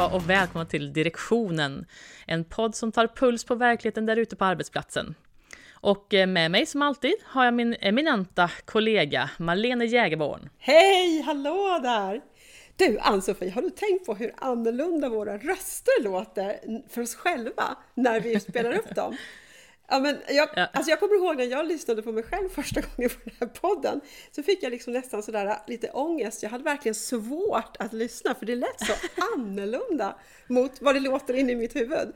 allihopa och välkomna till Direktionen, en podd som tar puls på verkligheten där ute på arbetsplatsen. Och eh, med mig som alltid har jag min eminenta kollega Marlene Jägerborn. Hej, hallå där! Du Ann-Sofie, har du tänkt på hur annorlunda våra röster låter för oss själva när vi spelar upp dem? Ja, men jag, ja. Alltså jag kommer ihåg när jag lyssnade på mig själv första gången på den här podden, så fick jag liksom nästan sådär lite ångest. Jag hade verkligen svårt att lyssna för det lät så annorlunda mot vad det låter inne i mitt huvud.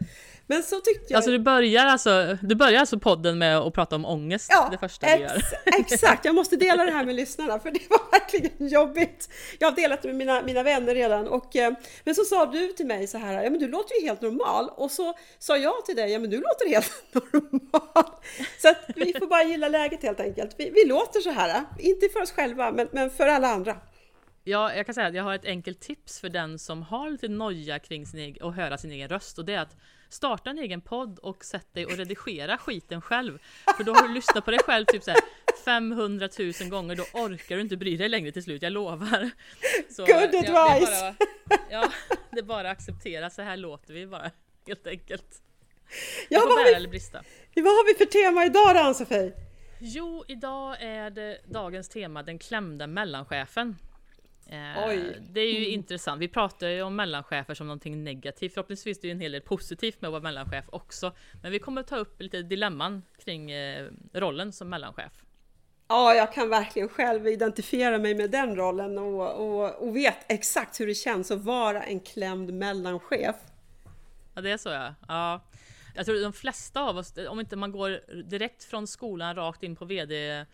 Men så tyckte jag... Alltså du börjar alltså, du börjar alltså podden med att prata om ångest, ja, det första du gör? exakt, jag måste dela det här med lyssnarna för det var verkligen jobbigt. Jag har delat det med mina, mina vänner redan och eh, men så sa du till mig så här, ja men du låter ju helt normal och så sa jag till dig, ja men du låter helt normal. Så att vi får bara gilla läget helt enkelt. Vi, vi låter så här, inte för oss själva men, men för alla andra. Ja, jag kan säga att jag har ett enkelt tips för den som har lite noja kring sin egen, och höra sin egen röst och det är att starta en egen podd och sätt dig och redigera skiten själv. För då har du lyssnat på dig själv typ så 500 000 gånger, då orkar du inte bry dig längre till slut, jag lovar. Så, Good advice! Ja, det är bara, ja, det är bara att acceptera, så här låter vi bara, helt enkelt. Ja, vad, har vi, eller brista. vad har vi för tema idag då Ann-Sofie? Jo, idag är det dagens tema den klämda mellanchefen. Eh, Oj. Det är ju intressant. Vi pratar ju om mellanchefer som någonting negativt. Förhoppningsvis finns det ju en hel del positivt med att vara mellanchef också. Men vi kommer att ta upp lite dilemman kring eh, rollen som mellanchef. Ja, jag kan verkligen själv identifiera mig med den rollen och, och, och vet exakt hur det känns att vara en klämd mellanchef. Ja, det är så ja. ja. Jag tror de flesta av oss, om inte man går direkt från skolan rakt in på VD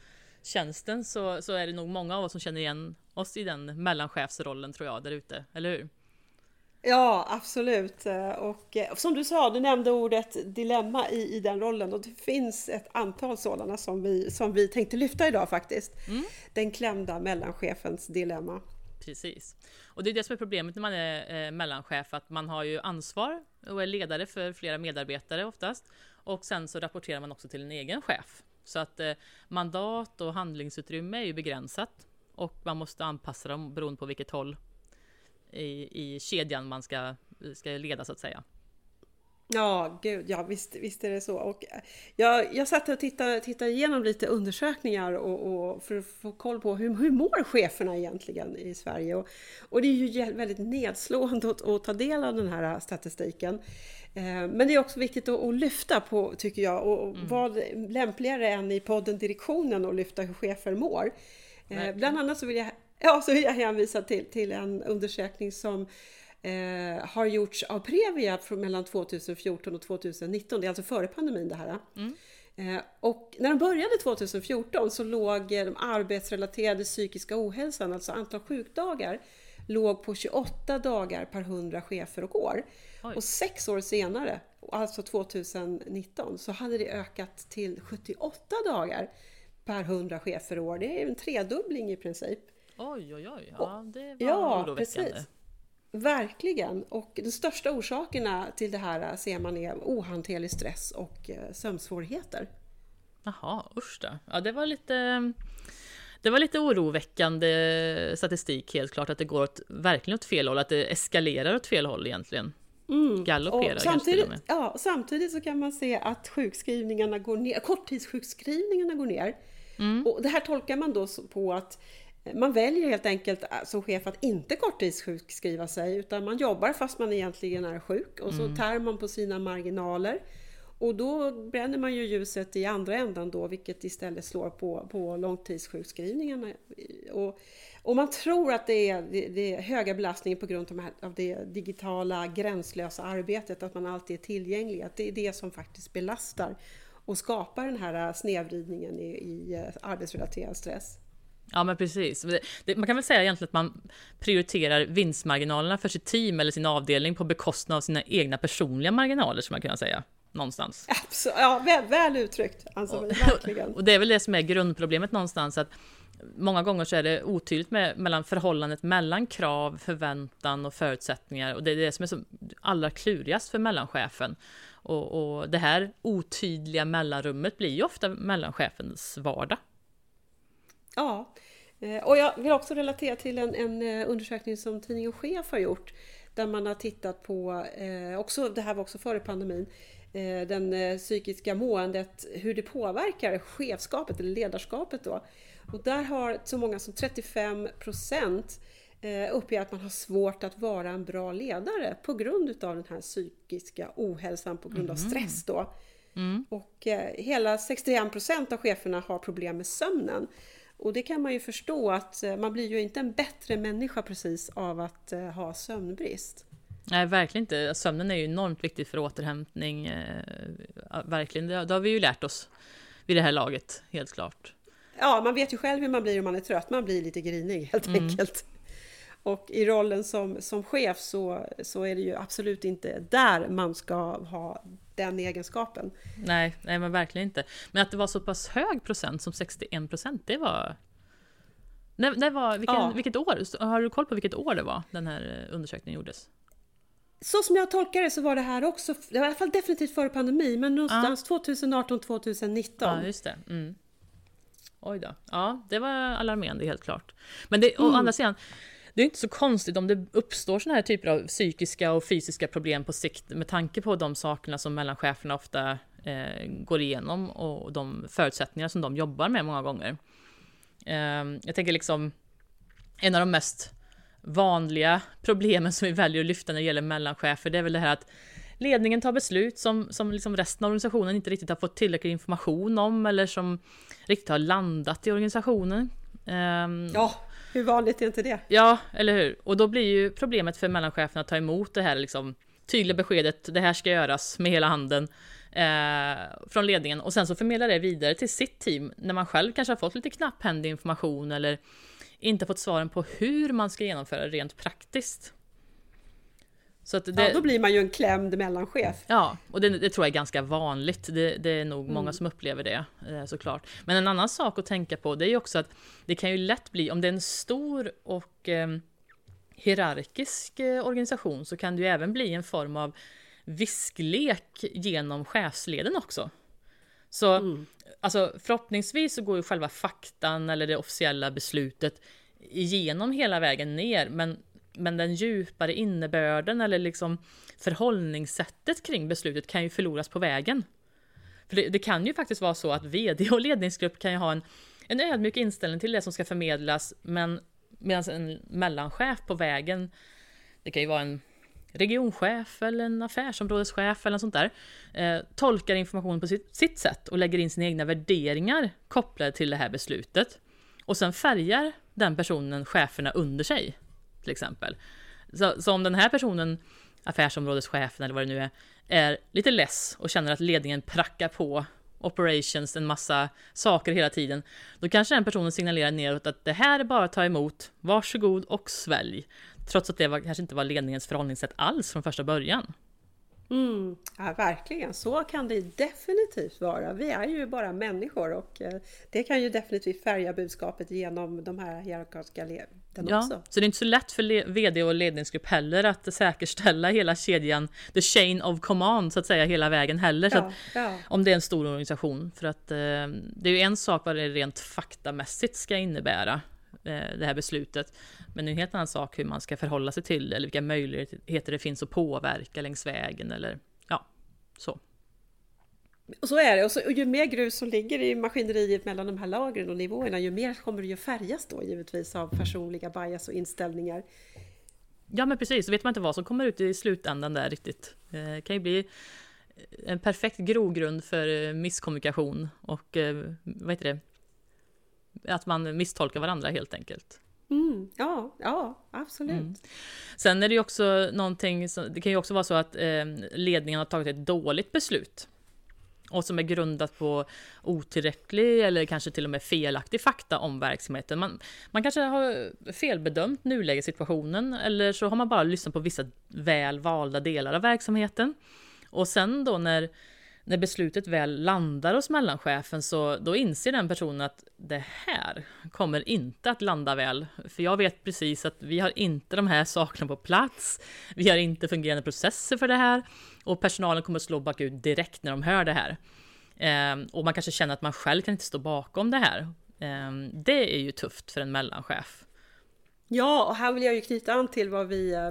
tjänsten så, så är det nog många av oss som känner igen oss i den mellanchefsrollen tror jag där ute, eller hur? Ja, absolut. Och eh, som du sa, du nämnde ordet dilemma i, i den rollen och det finns ett antal sådana som vi, som vi tänkte lyfta idag faktiskt. Mm. Den klämda mellanchefens dilemma. Precis. Och det är det som är problemet när man är eh, mellanchef, att man har ju ansvar och är ledare för flera medarbetare oftast. Och sen så rapporterar man också till en egen chef. Så att eh, mandat och handlingsutrymme är ju begränsat och man måste anpassa dem beroende på vilket håll i, i kedjan man ska, ska leda så att säga. Ja, gud, ja visst, visst är det så. Och jag, jag satt och tittade, tittade igenom lite undersökningar och, och för att få koll på hur, hur mår cheferna egentligen i Sverige. Och, och det är ju väldigt nedslående att, att ta del av den här statistiken. Eh, men det är också viktigt att, att lyfta på, tycker jag, och mm. vad lämpligare än i podden Direktionen att lyfta hur chefer mår. Eh, bland annat så vill jag, ja, så vill jag hänvisa till, till en undersökning som eh, har gjorts av Previa mellan 2014 och 2019. Det är alltså före pandemin det här. Mm. Eh, och när de började 2014 så låg den arbetsrelaterade psykiska ohälsan, alltså antal sjukdagar, låg på 28 dagar per 100 chefer och år. Oj. Och sex år senare, alltså 2019, så hade det ökat till 78 dagar per 100 chefer och år. Det är en tredubbling i princip. Oj, oj, oj. Ja, det var ja, oroväckande. Precis. Verkligen! Och de största orsakerna till det här ser man är ohanterlig stress och eh, sömnsvårigheter. Jaha, usch då. Ja, det var lite... Det var lite oroväckande statistik helt klart att det går åt, verkligen åt fel håll, att det eskalerar åt fel håll egentligen. Mm. Galopperar och samtidigt, ja, samtidigt så kan man se att sjukskrivningarna går ner, korttidssjukskrivningarna går ner. Mm. Och det här tolkar man då på att man väljer helt enkelt äh, som chef att inte korttidssjukskriva sig utan man jobbar fast man egentligen är sjuk och så mm. tär man på sina marginaler. Och då bränner man ju ljuset i andra ändan då vilket istället slår på, på långtidssjukskrivningarna. Och, och man tror att det är, det, det är höga belastningen på grund av, av det digitala gränslösa arbetet, att man alltid är tillgänglig, att det är det som faktiskt belastar och skapar den här snedvridningen i, i eh, arbetsrelaterad stress. Ja men precis. man kan väl säga egentligen att man prioriterar vinstmarginalerna för sitt team eller sin avdelning på bekostnad av sina egna personliga marginaler, som man kan säga. Någonstans. Absolut, ja, väl, väl uttryckt. Alltså, och, verkligen. och det är väl det som är grundproblemet någonstans, att många gånger så är det otydligt med, mellan förhållandet mellan krav, förväntan och förutsättningar. Och det är det som är så allra klurigast för mellanchefen. Och, och det här otydliga mellanrummet blir ju ofta mellanchefens vardag. Ja, eh, och jag vill också relatera till en, en eh, undersökning som tidningen Chef har gjort där man har tittat på, eh, också, det här var också före pandemin, eh, den eh, psykiska måendet, hur det påverkar chefskapet eller ledarskapet då. Och där har så många som 35 procent uppger att man har svårt att vara en bra ledare på grund av den här psykiska ohälsan på grund av Mhm. stress då. Mm. Och hela 61 procent av cheferna har problem med sömnen. Och det kan man ju förstå att eh, man blir ju inte en bättre människa precis av att eh, ha sömnbrist. Nej, verkligen inte. Sömnen är ju enormt viktig för återhämtning. Eh, verkligen, det, det har vi ju lärt oss vid det här laget, helt klart. Ja, man vet ju själv hur man blir om man är trött. Man blir lite grinig helt Mm. enkelt. Och i rollen som, som chef så, så är det ju absolut inte där man ska ha den egenskapen. Nej, nej, men verkligen inte. Men att det var så pass hög procent som 61 procent, det var... När, när var vilken, Ja. Vilket år? Har du koll på vilket år det var den här eh, undersökningen gjordes? Så som jag tolkar det så var det här också, det var i alla fall definitivt före pandemi, men någonstans 2018-2019. Ja, just det. Mm. Oj då. Ja, det var alarmerande helt klart. Men det, å andra sidan, det är inte så konstigt om det uppstår såna här typer av psykiska och fysiska problem på sikt med tanke på de sakerna som mellancheferna ofta eh, går igenom och de förutsättningar som de jobbar med många gånger. Eh, jag tänker liksom en av de mest vanliga problemen som vi väljer att lyfta när det gäller mellanchefer, det är väl det här att ledningen tar beslut som, som liksom resten av organisationen inte riktigt har fått tillräcklig information om eller som riktigt har landat i organisationen. Um, Ja, hur vanligt är inte det? Ja, eller hur? Och då blir ju problemet för mellanchefen att ta emot det här liksom tydliga beskedet, det här ska göras med hela handen eh, från ledningen och sen så förmedla det vidare till sitt team när man själv kanske har fått lite knapphändig information eller inte fått svaren på hur man ska genomföra det rent praktiskt. Det, Ja, då blir man ju en klämd mellanchef. Ja, och det, det tror jag är ganska vanligt. Det, det är nog många som upplever det eh, såklart. Men en annan sak att tänka på det är ju också att det kan ju lätt bli, om det är en stor och eh, hierarkisk organisation så kan det ju även bli en form av visklek genom chefsleden också. Så alltså, förhoppningsvis så går ju själva faktan eller det officiella beslutet igenom hela vägen ner, men, men den djupare innebörden eller liksom förhållningssättet kring beslutet kan ju förloras på vägen. För det, det kan ju faktiskt vara så att vd och ledningsgrupp kan ju ha en, en ödmjuk inställning till det som ska förmedlas, men medan en mellanchef på vägen, det kan ju vara en regionchef eller en affärsområdeschef eller något sånt där, eh, tolkar informationen på sitt, sitt sätt och lägger in sina egna värderingar kopplade till det här beslutet. Och sen färgar den personen cheferna under sig, till exempel. Så, så om den här personen, affärsområdeschefen eller vad det nu är, är lite less och känner att ledningen prackar på operations, en massa saker hela tiden, då kanske den personen signalerar neråt att det här är bara att ta emot, varsågod och svälj. Trots att det var, kanske inte var ledningens förhållningssätt alls från första början. Mm, ja, verkligen, så kan det definitivt vara. Vi är ju bara människor och eh, det kan ju definitivt färga budskapet genom de här hierarkiska leden Ja, också. så det är inte så lätt för vd och ledningsgrupp heller att säkerställa hela kedjan, the chain of command så att säga, hela vägen heller. Ja, ja. om det är en stor organisation. För att eh, det är ju en sak vad det rent faktamässigt ska innebära, det här beslutet. Men det är en helt annan sak hur man ska förhålla sig till det, eller vilka möjligheter det finns att påverka längs vägen, eller ja, så. Och så är det. Och, så, och ju mer grus som ligger i maskineriet mellan de här lagren och nivåerna, ju mer kommer det ju färgas då givetvis av personliga bias och inställningar. Ja men precis, så vet man inte vad som kommer ut i slutändan där riktigt. Eh, Det kan ju bli en perfekt grogrund för eh, misskommunikation och eh, vad heter det? Att man misstolkar varandra helt enkelt. Mm, ja, ja, absolut. Mm. Sen är det ju också någonting, som, det kan ju också vara så att eh, ledningen har tagit ett dåligt beslut. Och som är grundat på otillräcklig eller kanske till och med felaktig fakta om verksamheten. Man, man kanske har felbedömt nulägessituationen eller så har man bara lyssnat på vissa väl valda delar av verksamheten. Och sen då när, när beslutet väl landar hos mellanchefen så då inser den personen att det här kommer inte att landa väl. För jag vet precis att vi har inte de här sakerna på plats. Vi har inte fungerande processer för det här. Och personalen kommer att slå bakut direkt när de hör det här. Ehm, och man kanske känner att man själv kan inte stå bakom det här. Ehm, det är ju tufft för en mellanchef. Ja, och här vill jag ju knyta an till vad vi, eh,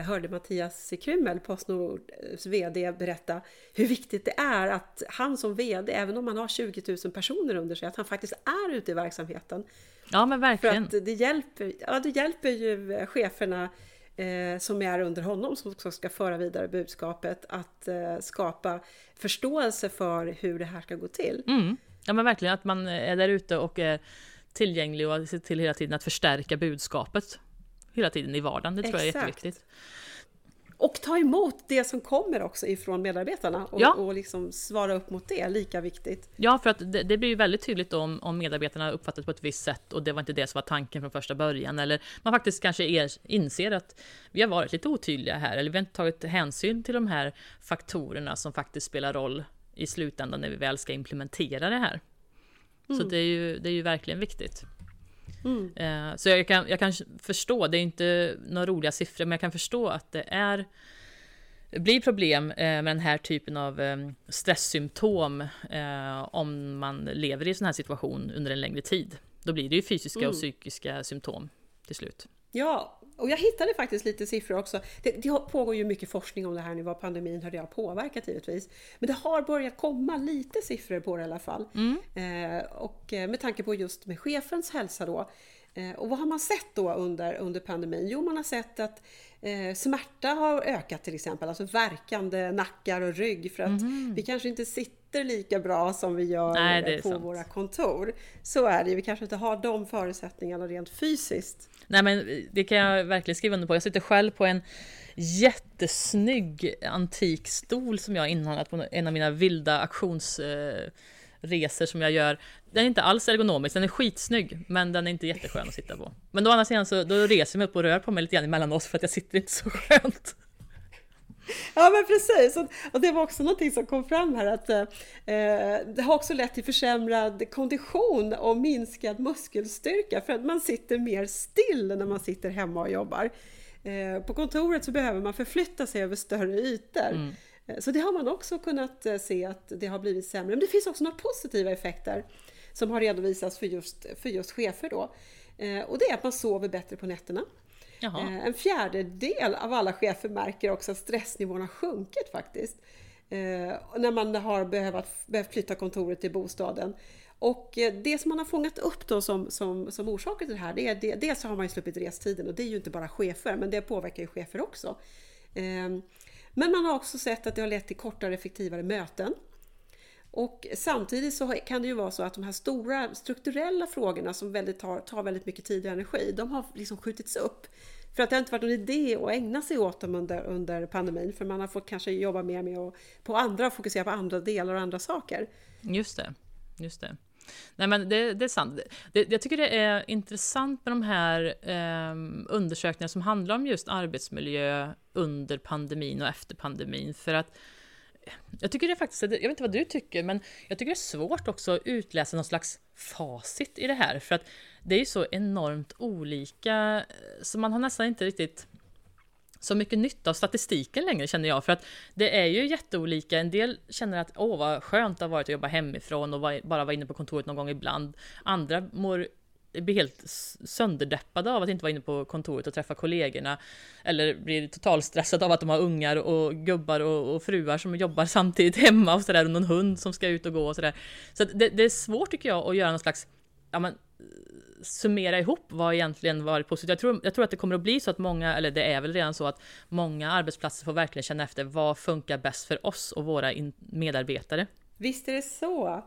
hörde Mattias Krymmel, Postnords VD, berätta hur viktigt det är att han som VD, även om man har 20 000 personer under sig, att han faktiskt är ute i verksamheten. Ja men verkligen. För att det hjälper, ja, det hjälper ju cheferna eh, som är under honom som också ska föra vidare budskapet att eh, skapa förståelse för hur det här ska gå till. Mm. Ja men verkligen att man är där ute och är tillgänglig och ser till hela tiden att förstärka budskapet hela tiden i vardagen. Det tror Exakt. jag är jätteviktigt. Och ta emot det som kommer också ifrån medarbetarna och, ja. och liksom svara upp mot det, lika viktigt. Ja, för att det, det blir ju väldigt tydligt om, om medarbetarna uppfattat på ett visst sätt och det var inte det som var tanken från första början. Eller man faktiskt kanske er, inser att vi har varit lite otydliga här, eller vi har inte tagit hänsyn till de här faktorerna som faktiskt spelar roll i slutändan när vi väl ska implementera det här. Mm. Så det är, ju, det är ju verkligen viktigt. Mm. Eh, så jag kan, jag kan förstå, det är inte några roliga siffror, men jag kan förstå att det är blir problem eh, med den här typen av eh, stresssymptom om man lever i en sån här situation under en längre tid. Då blir det ju fysiska mm. och psykiska symptom till slut. Ja, och jag hittade faktiskt lite siffror också. Det, det, pågår ju mycket forskning om det här nu, vad pandemin det har påverkat givetvis. Men det har börjat komma lite siffror på det i alla fall. Mm. Eh, och eh, med tanke på just med chefens hälsa då. Eh, och vad har man sett då under, under pandemin? Jo, man har sett att eh, smärta har ökat till exempel, alltså verkande nackar och rygg för att mm. vi kanske inte sitter lika bra som vi gör Nej, på sant. våra kontor. Så är det vi kanske inte har de förutsättningarna rent fysiskt. Nej men det kan jag verkligen skriva under på. Jag sitter själv på en jättesnygg antik stol som jag inhandlat på en av mina vilda auktionsresor som jag gör. Den är inte alls ergonomisk, den är skitsnygg, men den är inte jätteskön att sitta på. Men då andra sidan så då reser jag mig upp och rör på mig lite grann emellan oss för att jag sitter inte så skönt. Ja men precis, och det var också någonting som kom fram här att eh, det har också lett till försämrad kondition och minskad muskelstyrka för att man sitter mer still när man sitter hemma och jobbar. Eh, på kontoret så behöver man förflytta sig över större ytor. Mm. Eh, så det har man också kunnat eh, se att det har blivit sämre. Men det finns också några positiva effekter som har redovisats för just, för just chefer då. Eh, och det är att man sover bättre på nätterna. Jaha. Eh, en fjärdedel av alla chefer märker också att stressnivån har sjunkit faktiskt. Eh, när man har behövt, behövt flytta kontoret till bostaden. Och eh, det som man har fångat upp då som, som, som orsaker till det här, det är det, dels så har man ju sluppit restiden och det är ju inte bara chefer, men det påverkar ju chefer också. Men man har också sett att det har lett till kortare effektivare möten. Och samtidigt så kan det ju vara så att de här stora strukturella frågorna som väldigt tar, tar väldigt mycket tid och energi, de har liksom skjutits upp. För att det har inte varit någon idé att ägna sig åt dem under, under pandemin, för man har fått kanske jobba mer med att på andra, fokusera på andra delar och andra saker. Just det, just det. Nej men det, det är sant. Det, jag tycker det är intressant med de här eh, undersökningarna som handlar om just arbetsmiljö under pandemin och efter pandemin. För att jag tycker det är faktiskt, jag vet inte vad du tycker, men jag tycker det är svårt också att utläsa någon slags facit i det här. För att det är ju så enormt olika, så man har nästan inte riktigt så mycket nytta av statistiken längre känner jag. För att det är ju jätteolika. En del känner att åh vad skönt det har varit att jobba hemifrån och bara vara inne på kontoret någon gång ibland. Andra mår blir helt sönderdeppade av att inte vara inne på kontoret och träffa kollegorna. Eller blir totalstressade av att de har ungar och gubbar och, och fruar som jobbar samtidigt hemma och sådär. Och någon hund som ska ut och gå och sådär. Så det, det, är svårt tycker jag att göra någon slags ja, men, summera ihop vad egentligen varit positivt. Jag tror, jag tror att det kommer att bli så att många, eller det är väl redan så att många arbetsplatser får verkligen känna efter vad funkar bäst för oss och våra medarbetare. Visst är det så.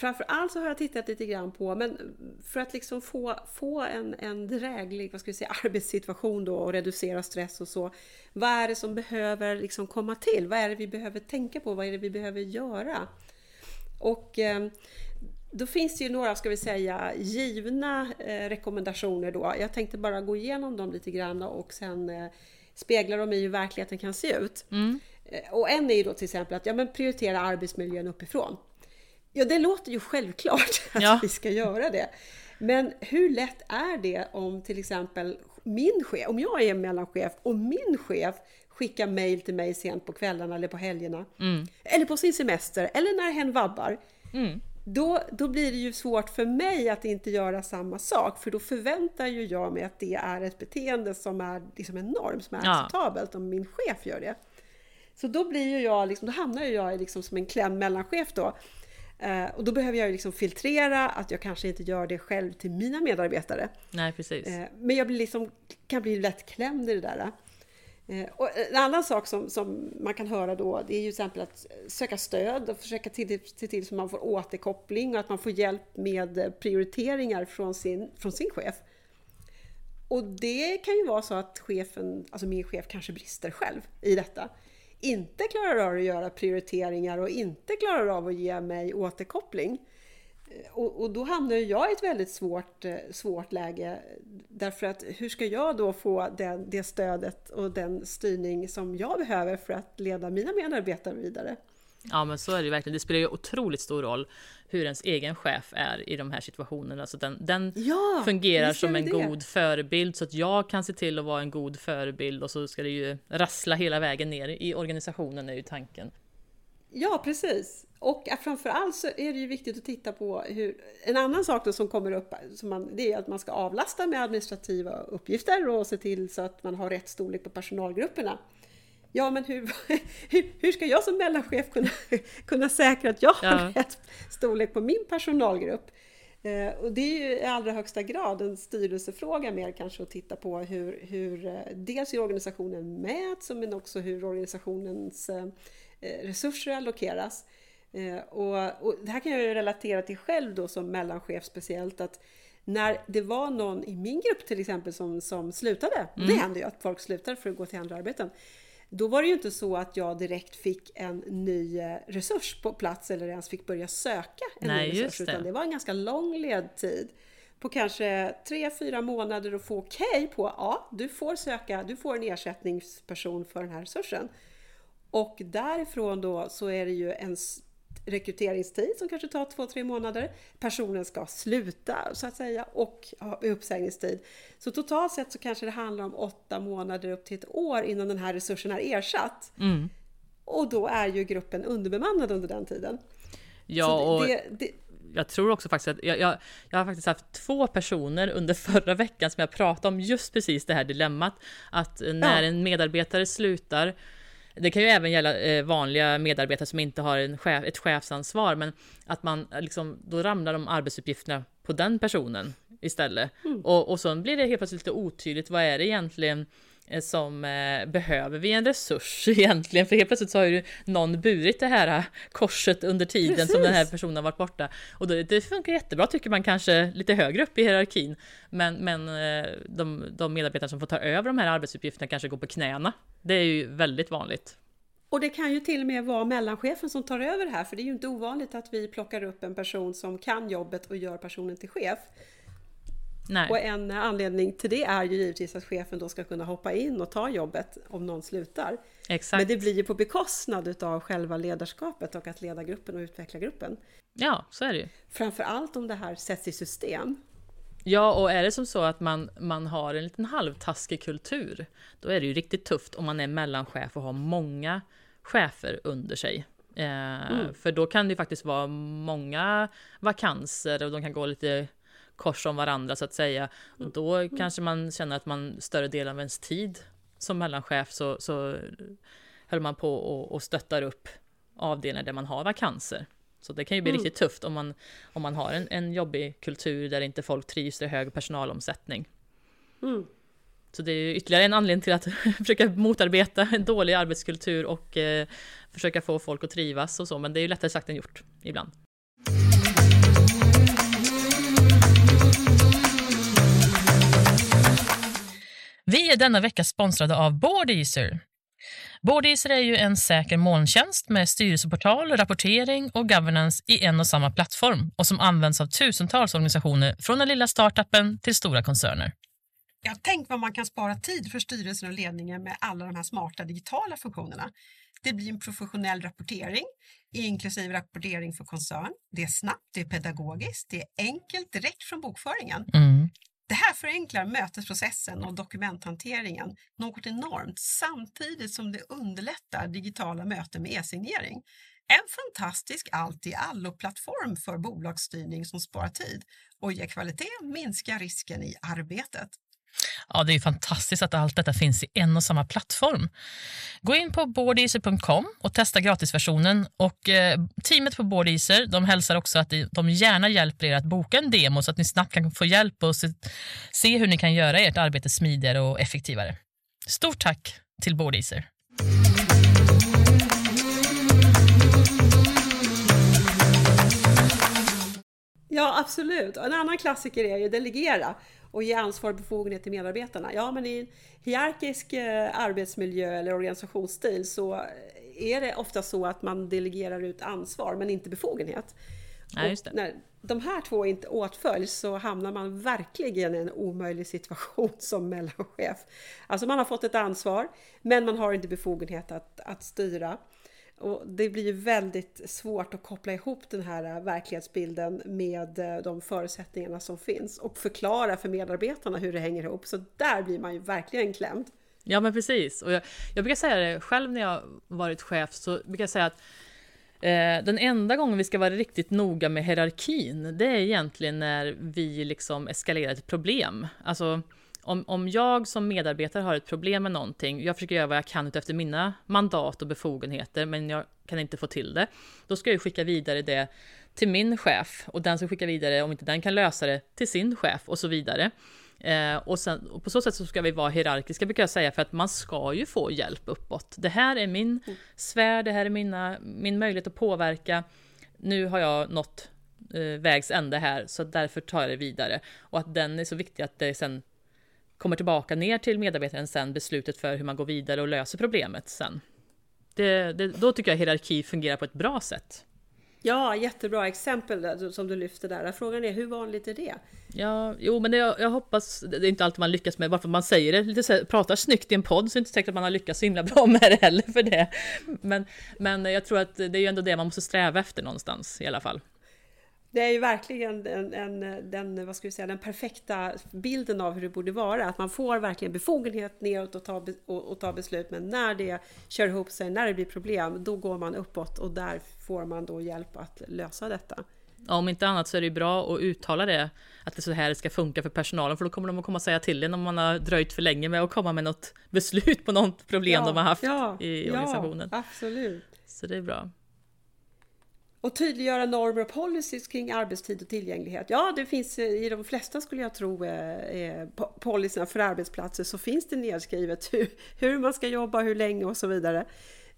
Framförallt så har jag tittat lite grann på, men för att liksom få, få en, en dräglig vad ska vi säga, arbetssituation då och reducera stress och så. Vad är det som behöver liksom komma till? Vad är det vi behöver tänka på? Vad är det vi behöver göra? Och eh, då finns det ju några, ska vi säga, givna eh, rekommendationer då. Jag tänkte bara gå igenom dem lite grann och sen eh, spegla dem i hur verkligheten kan se ut. Mm. Eh, och en är ju då till exempel att ja, men prioritera arbetsmiljön uppifrån. Ja, det låter ju självklart att ja. vi ska göra det. Men hur lätt är det om till exempel min chef, om jag är mellanchef och min chef skickar mail till mig sent på kvällarna eller på helgerna. Mm. Eller på sin semester eller när hen vabbar. Mm. då, då blir det ju svårt för mig att inte göra samma sak, för då förväntar ju jag mig att det är ett beteende som är liksom en norm, som är Ja. acceptabelt om min chef gör det. Så då blir ju jag, liksom, då hamnar ju jag liksom som en klämd mellanchef då. Eh, och då behöver jag ju liksom filtrera att jag kanske inte gör det själv till mina medarbetare. Nej, precis. Eh, Men jag blir liksom, kan bli lätt klämd i det där. Eh, Och en annan sak som, som man kan höra då, det är ju till exempel att söka stöd och försöka till- se till så man får återkoppling och att man får hjälp med prioriteringar från sin, från sin chef. Och det kan ju vara så att chefen, alltså min chef kanske brister själv i detta. Inte klarar av att göra prioriteringar och inte klarar av att ge mig återkoppling. Eh, och, och då hamnar ju jag i ett väldigt svårt, eh, svårt läge. Därför att hur ska jag då få den, det stödet och den styrning som jag behöver för att leda mina medarbetare vidare? Ja men så är det verkligen. Det spelar ju otroligt stor roll hur ens egen chef är i de här situationerna. Så den, den Ja, fungerar som en det. god förebild så att jag kan se till att vara en god förebild och så ska det ju rassla hela vägen ner i organisationen är ju tanken. Ja, precis. Och framförallt så är det ju viktigt att titta på hur... En annan sak då som kommer upp som man, det är att man ska avlasta med administrativa uppgifter och se till så att man har rätt storlek på personalgrupperna. Ja, men hur, hur, ska jag som mellanchef kunna, kunna säkra att jag har Ja. rätt storlek på min personalgrupp? Eh, och det är ju i allra högsta grad en styrelsefråga mer kanske att titta på hur, hur eh, dels hur organisationen mäts men också hur organisationens eh, resurser allokeras. Eh, och, och det här kan jag ju relatera till själv då som mellanchef speciellt att när det var någon i min grupp till exempel som, som slutade, och det händer ju att folk slutar för att gå till andra arbeten, då var det ju inte så att jag direkt fick en ny eh, resurs på plats eller ens fick börja söka en Nej, ny resurs. det. Utan det var en ganska lång ledtid på kanske tre fyra månader att få okej på ja, du får söka, du får en ersättningsperson för den här resursen. Och därifrån då så är det ju en rekryteringstid som kanske tar två, tre månader. Personen ska sluta så att säga och ha uppsägningstid. Så totalt sett så kanske det handlar om åtta månader upp till ett år innan den här resursen är ersatt. Mm. Och då är ju gruppen underbemannad under den tiden. Ja, Så och det, det, jag tror också faktiskt att jag, jag, jag har faktiskt haft två personer under förra veckan som jag pratade om just precis det här dilemmat. Att när Ja. en medarbetare slutar, det kan ju även gälla eh, vanliga medarbetare som inte har en chef, ett chefsansvar, men att man eh, liksom, då ramlar de arbetsuppgifterna på den personen istället. Och, och så blir det helt plötsligt lite otydligt, vad är det egentligen som eh, behöver vi en resurs egentligen? För helt plötsligt så har ju någon burit det här eh, korset under tiden som den här Precis. personen har varit borta. Och då, det funkar jättebra tycker man kanske lite högre upp i hierarkin. Men, men eh, de, de medarbetare som får ta över de här arbetsuppgifterna kanske går på knäna. Det är ju väldigt vanligt. Och det kan ju till och med vara mellanchefen som tar över det här, för det är ju inte ovanligt att vi plockar upp en person som kan jobbet och gör personen till chef. Nej. Och en anledning till det är ju givetvis att chefen då ska kunna hoppa in och ta jobbet om någon slutar. Exakt. Men det blir ju på bekostnad utav själva ledarskapet och att leda gruppen och utveckla gruppen. Ja, så är det ju. Framför allt om det här sätts i system. Ja, och är det som så att man, man har en liten halvtaskig kultur, då är det ju riktigt tufft om man är mellanchef och har många chefer under sig. Eh, För då kan det ju faktiskt vara många vakanser och de kan gå lite kors om varandra så att säga. Och då kanske man känner att man större del av ens tid som mellanchef så, så höll man på och, och stöttar upp avdelningar där man har vakanser. Så det kan ju bli riktigt tufft om man, om man har en, en jobbig kultur där inte folk trivs, det är hög personalomsättning. Mm. Så det är ytterligare en anledning till att försöka motarbeta en dålig arbetskultur och eh, försöka få folk att trivas och så, men det är ju lättare sagt än gjort ibland. Vi är denna vecka sponsrade av Boardeaser. Boardeaser är ju en säker molntjänst med styrelseportal, rapportering och governance i en och samma plattform och som används av tusentals organisationer från den lilla startupen till stora koncerner. Ja, tänk vad man kan spara tid för styrelsen och ledningen med alla de här smarta digitala funktionerna. Det blir en professionell rapportering, inklusive rapportering för koncern. Det är snabbt, det är pedagogiskt, det är enkelt direkt från bokföringen. Mm. Det här förenklar mötesprocessen och dokumenthanteringen något enormt samtidigt som det underlättar digitala möten med e-signering. En fantastisk allt-i-allo-plattform för bolagsstyrning som sparar tid och ger kvalitet, minskar risken i arbetet. Ja, det är fantastiskt att allt detta finns i en och samma plattform. Gå in på boardeaser.com och testa gratisversionen. Och eh, teamet på Boardeaser de hälsar också att de gärna hjälper er att boka en demo så att ni snabbt kan få hjälp och se, se hur ni kan göra ert arbete smidigare och effektivare. Stort tack till Boardeaser. Ja, absolut. En annan klassiker är ju delegera och ge ansvar och befogenhet till medarbetarna. Ja, men i en hierarkisk eh, arbetsmiljö eller organisationsstil så är det ofta så att man delegerar ut ansvar men inte befogenhet. Ja, när de här två inte åtföljs så hamnar man verkligen i en omöjlig situation som mellanchef. Alltså man har fått ett ansvar men man har inte befogenhet att, att styra. Och det blir ju väldigt svårt att koppla ihop den här äh, verklighetsbilden med äh, de förutsättningarna som finns och förklara för medarbetarna hur det hänger ihop. Så där blir man ju verkligen klämd. Ja men precis. Och jag, jag brukar säga det själv när jag varit chef så brukar jag säga att eh, den enda gången vi ska vara riktigt noga med hierarkin det är egentligen när vi liksom eskalerar ett problem. Alltså om, om jag som medarbetare har ett problem med någonting, jag försöker göra vad jag kan efter mina mandat och befogenheter, men jag kan inte få till det, då ska jag skicka vidare det till min chef och den ska skicka vidare, om inte den kan lösa det, till sin chef och så vidare. Eh, och, sen, och på så sätt så ska vi vara hierarkiska brukar jag säga, för att man ska ju få hjälp uppåt. Det här är min mm. sfär, det här är mina, min möjlighet att påverka. Nu har jag nått eh, vägs ände här, så därför tar jag det vidare. Och att den är så viktig att det sen kommer tillbaka ner till medarbetaren sen beslutet för hur man går vidare och löser problemet sen. Det, det, då tycker jag hierarki fungerar på ett bra sätt. Ja, jättebra exempel som du lyfter där. Frågan är hur vanligt är det? Ja, jo, men det, jag hoppas, det är inte alltid man lyckas med, bara för att man säger det, lite så, pratar snyggt i en podd så är det inte säkert att man har lyckats så himla bra med det heller för det. Men, men jag tror att det är ju ändå det man måste sträva efter någonstans i alla fall. Det är ju verkligen en, en, den, vad ska vi säga, den perfekta bilden av hur det borde vara. Att man får verkligen befogenhet neråt och ta, och, och ta beslut. Men när det kör ihop sig, när det blir problem, då går man uppåt och där får man då hjälp att lösa detta. Ja, om inte annat så är det bra att uttala det, att det är så här det ska funka för personalen, för då kommer de att komma och säga till en om man har dröjt för länge med att komma med något beslut på något problem ja, de har haft ja, i organisationen. Ja, absolut. Så det är bra. Och tydliggöra normer och policies kring arbetstid och tillgänglighet. Ja, det finns eh, i de flesta skulle jag tro eh, eh policyerna för arbetsplatser så finns det nedskrivet hur, hur man ska jobba, hur länge och så vidare.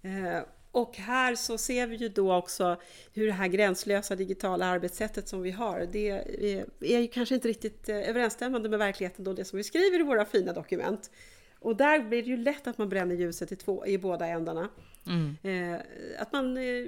Eh, och här så ser vi ju då också hur det här gränslösa digitala arbetssättet som vi har, det eh, är ju kanske inte riktigt överensstämmande med verkligheten då det som vi skriver i våra fina dokument. Och där blir det ju lätt att man bränner ljuset i, två, i båda ändarna. Mm. Eh, att man eh,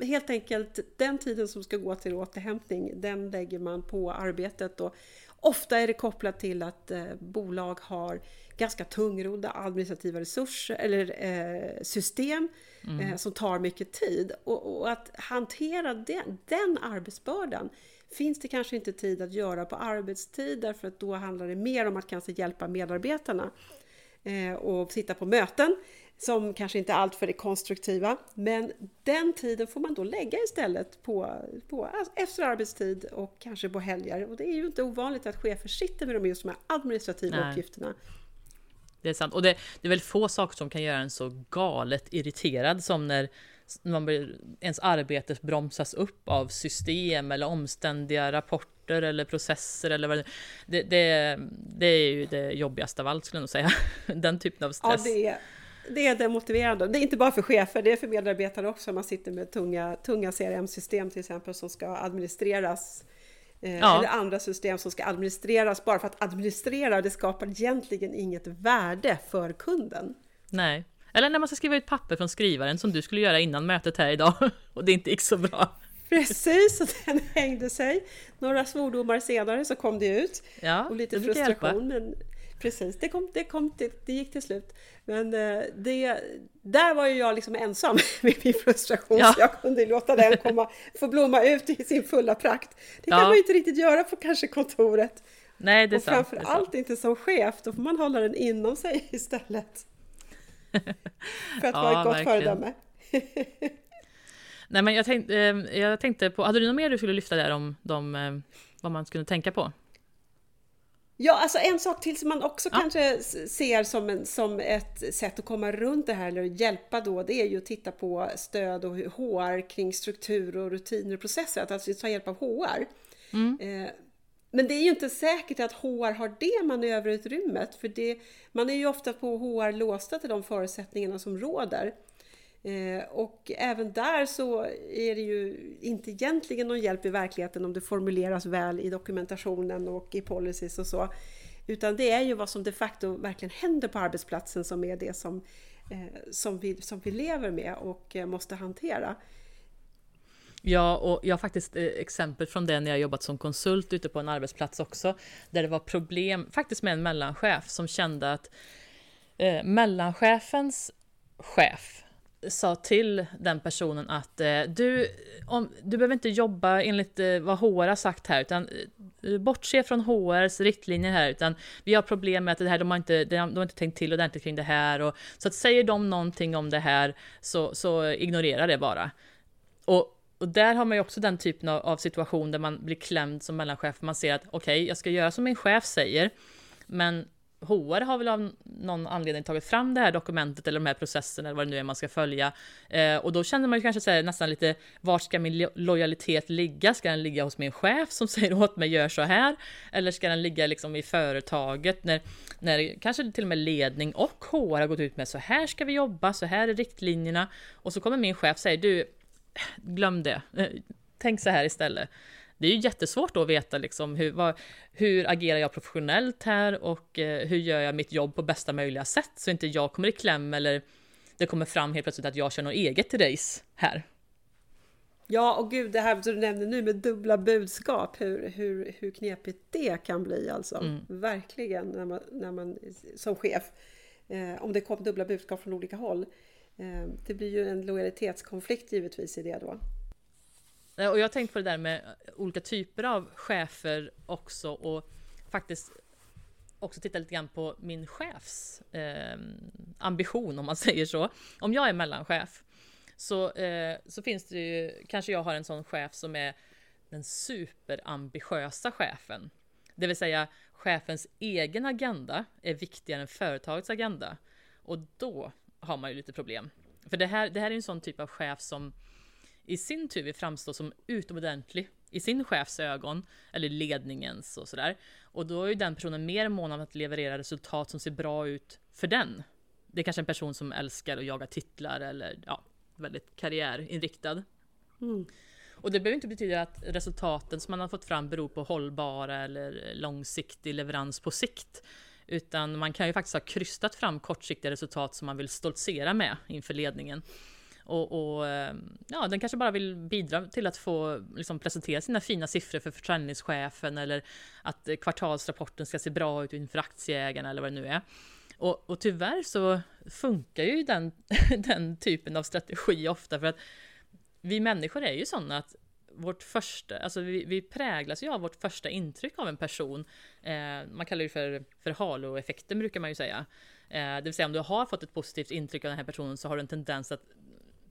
helt enkelt, den tiden som ska gå till återhämtning, den lägger man på arbetet. Och ofta är det kopplat till att eh, bolag har ganska tungrodda administrativa resurser eller system mm. Som tar mycket tid. Och, och att hantera den, den arbetsbördan finns det kanske inte tid att göra på arbetstid därför att då handlar det mer om att kanske hjälpa medarbetarna och sitta på möten som kanske inte är alltför konstruktiva. Men den tiden får man då lägga istället på, på alltså efter arbetstid och kanske på helger. Och det är ju inte ovanligt att chefer sitter med de just de här administrativa Nej. uppgifterna. Det är sant. Och det, det, är väl få saker som kan göra en så galet irriterad som när man blir, ens arbete bromsas upp av system eller omständiga rapporter eller processer eller vad det, det, det, det är ju det jobbigaste av allt skulle jag nog säga. Den typen av stress. Ja, det är, demotiverande. Det är inte bara för chefer, det är för medarbetare också. Man sitter med tunga, tunga CRM-system till exempel som ska administreras. Eh, ja. Eller andra system som ska administreras bara för att administrera. Det skapar egentligen inget värde för kunden. Nej. Eller när man ska skriva ut papper från skrivaren som du skulle göra innan mötet här idag och det inte gick så bra. Precis, och den hängde sig. Några svordomar senare så kom det ut. Ja, och lite frustration. Men precis, det, kom, det, kom, det, det gick till slut. Men eh, det, där var ju jag liksom ensam med min frustration, ja. så jag kunde låta den komma, få blomma ut i sin fulla prakt. Det kan ja. man ju inte riktigt göra på kanske kontoret. Nej, det är och sant. framför allt inte som chef, då får man hålla den inom sig istället. För att ja, vara ett gott verkligen. föredöme. Nej, men jag tänkte, eh, jag tänkte på, hade du något mer du skulle lyfta där om de, eh, vad man skulle tänka på? Ja, alltså en sak till som man också ja. kanske ser som, en, som ett sätt att komma runt det här eller hjälpa då, det är ju att titta på stöd och HR kring struktur och rutiner och processer, att alltså ta hjälp av HR. Mm. Eh, men det är ju inte säkert att HR har det manöverutrymmet, för det, man är ju ofta på HR låsta till de förutsättningarna som råder. Eh, och även där så är det ju inte egentligen någon hjälp i verkligheten om det formuleras väl i dokumentationen och i policies och så. Utan det är ju vad som de facto verkligen händer på arbetsplatsen som är det som, eh, som, vi, som vi lever med och eh, måste hantera. Ja, och jag har faktiskt eh, exempel från det när jag jobbat som konsult ute på en arbetsplats också, där det var problem faktiskt med en mellanchef som kände att eh, mellanchefens chef sa till den personen att eh, du, om, du behöver inte jobba enligt eh, vad HR har sagt här, utan eh, bortse från HRs riktlinjer här, utan vi har problem med att det här, de har inte, de, de har inte tänkt till ordentligt kring det här, och, så att säger de någonting om det här, så, så ignorera det bara. Och, och där har man ju också den typen av, av situation där man blir klämd som mellanchef, man ser att okej, okay, jag ska göra som min chef säger, men HR har väl av någon anledning tagit fram det här dokumentet eller de här processerna eller vad det nu är man ska följa. Eh, och då känner man ju kanske så nästan lite, vart ska min lojalitet ligga? Ska den ligga hos min chef som säger åt mig gör så här? Eller ska den ligga liksom i företaget när, när kanske till och med ledning och HR har gått ut med så här ska vi jobba, så här är riktlinjerna. Och så kommer min chef säga du, glöm det, tänk så här istället det är ju jättesvårt då att veta liksom hur, vad, hur agerar jag professionellt här och eh, hur gör jag mitt jobb på bästa möjliga sätt så inte jag kommer i kläm eller det kommer fram helt plötsligt att jag kör något eget race här. Ja, och gud, det här som du nämnde nu med dubbla budskap, hur, hur, hur knepigt det kan bli alltså. Mm. Verkligen, när man, när man som chef, eh, om det kommer dubbla budskap från olika håll. Eh, det blir ju en lojalitetskonflikt givetvis i det då. Eh, och jag har tänkt på det där med eh, olika typer av chefer också och faktiskt också titta lite grann på min chefs eh, ambition om man säger så. Om jag är mellanchef så, eh, så finns det ju, kanske jag har en sån chef som är den superambitiösa chefen. Det vill säga chefens egen agenda är viktigare än företagets agenda. Och då har man ju lite problem. För det här, det här är en sån typ av chef som i sin tur vill framstå som utomordentlig i sin chefs ögon, eller ledningens och sådär. Och då är ju den personen mer mån om att leverera resultat som ser bra ut för den. Det är kanske en person som älskar att jaga titlar eller ja, väldigt karriärinriktad. Mm. Och det behöver inte betyda att resultaten som man har fått fram beror på hållbara eller långsiktig leverans på sikt. Utan man kan ju faktiskt ha krystat fram kortsiktiga resultat som man vill stoltsera med inför ledningen. Och, och, eh, ja, den kanske bara vill bidra till att få liksom, presentera sina fina siffror för försäljningschefen eller att kvartalsrapporten ska se bra ut inför aktieägarna eller vad det nu är. Och, och tyvärr så funkar ju den, den typen av strategi ofta för att vi människor är ju sådana att vårt första, alltså vi, vi präglas ju av vårt första intryck av en person. Eh, man kallar det för, för haloeffekten brukar man ju säga. Eh, det vill säga om du har fått ett positivt intryck av den här personen så har du en tendens att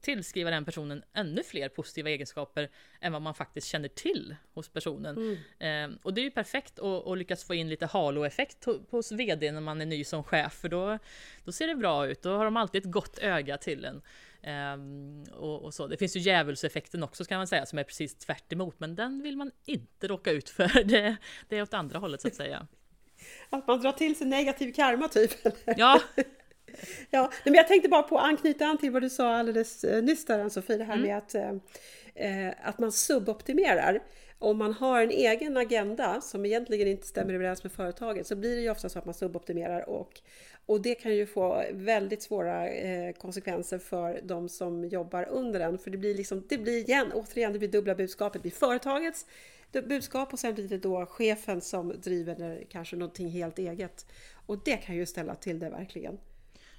tillskriva den personen ännu fler positiva egenskaper än vad man faktiskt känner till hos personen. Mm. Eh, och det är ju perfekt att, att lyckas få in lite halo-effekt hos VD när man är ny som chef, för då, då ser det bra ut. Då har de alltid ett gott öga till en. Eh, och, och, så. Det finns ju djävulseffekten också kan man säga, som är precis tvärt emot, men den vill man inte råka ut för. Det, det är åt andra hållet så att säga. Att man drar till sig negativ karma typ? Ja, ja, men jag tänkte bara på att anknyta an till vad du sa alldeles eh, nyss där Ann-Sofie, det här mm. med att, eh, eh, att man suboptimerar. Om man har en egen agenda som egentligen inte stämmer överens med företaget så blir det ju ofta så att man suboptimerar och, och det kan ju få väldigt svåra eh, konsekvenser för de som jobbar under en. För det blir liksom, det blir igen, återigen, det blir dubbla budskapet. Det blir företagets budskap och sen blir det då chefen som driver kanske någonting helt eget. Och det kan ju ställa till det verkligen.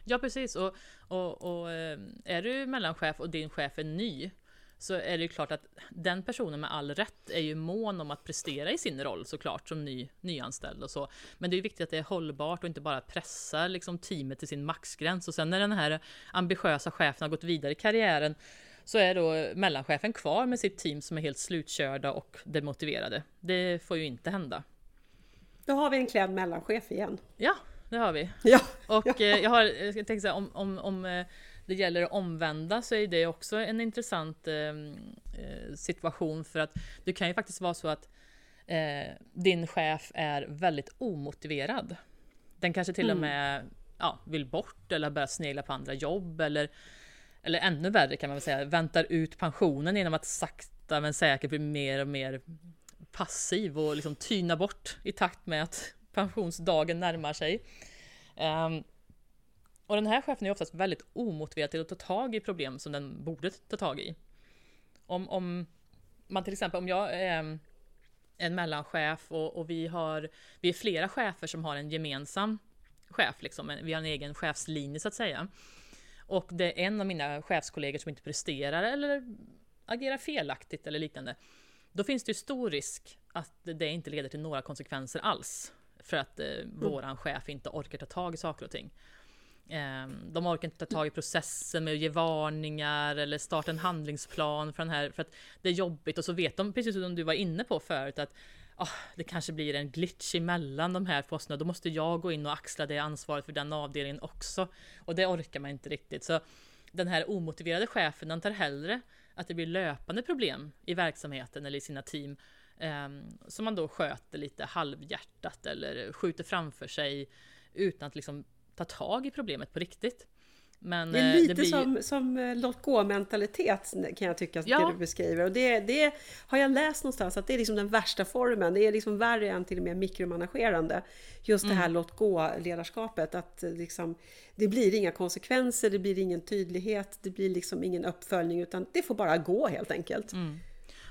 Ja precis och, och, och eh, är du mellanchef och din chef är ny så är det ju klart att den personen med all rätt är ju mån om att prestera i sin roll såklart som ny, nyanställd och så. Men det är viktigt att det är hållbart och inte bara pressa liksom teamet till sin maxgräns och sen när den här ambitiösa chefen har gått vidare i karriären så är då mellanchefen kvar med sitt team som är helt slutkörda och demotiverade. Det får ju inte hända. Då har vi en klädd mellanchef igen. Ja, det har vi. Ja. Och. Eh, jag har, jag tänkte säga om, om, om eh, det gäller att omvända så är det också en intressant ehm, eh, situation för att det kan ju faktiskt vara så att eh, din chef är väldigt omotiverad. Den kanske till mm. och med ja, vill bort eller börjar snegla på andra jobb eller, eller ännu värre kan man väl säga, väntar ut pensionen genom att sakta men säkert bli mer och mer passiv och liksom tyna bort i takt med att pensionsdagen närmar sig. Um, och den här chefen är oftast väldigt omotiverad till att ta tag i problem som den borde ta tag i. Om, om man till exempel, om jag ehm, är en mellanchef och, och vi har, vi är flera chefer som har en gemensam chef, liksom. vi har en egen chefslinje så att säga. Och det är en av mina chefskollegor som inte presterar eller agerar felaktigt eller liknande. Då finns det ju stor risk att det inte leder till några konsekvenser alls. För att eh, mm. våran chef inte orkar ta tag i saker och ting. Eh, de orkar inte ta tag i processen med att ge varningar eller starta en handlingsplan för den här, för att det är jobbigt och så vet de, precis som du var inne på förut, att oh, det kanske blir en glitch emellan de här posterna, då måste jag gå in och axla det ansvaret för den avdelningen också. Och det orkar man inte riktigt. Så den här omotiverade chefen, den tar hellre att det blir löpande problem i verksamheten eller i sina team som man då sköter lite halvhjärtat eller skjuter framför sig utan att liksom ta tag i problemet på riktigt. Men, det är lite det blir... som, som eh, låt gå-mentalitet kan jag tycka, ja. det du beskriver. Och det, det har jag läst någonstans, att det är liksom den värsta formen. Det är liksom värre än till och med mikromanagerande. Just det här mm. låt gå-ledarskapet. Att eh, liksom, det blir inga konsekvenser, det blir ingen tydlighet, det blir liksom ingen uppföljning, utan det får bara gå helt enkelt. Mm.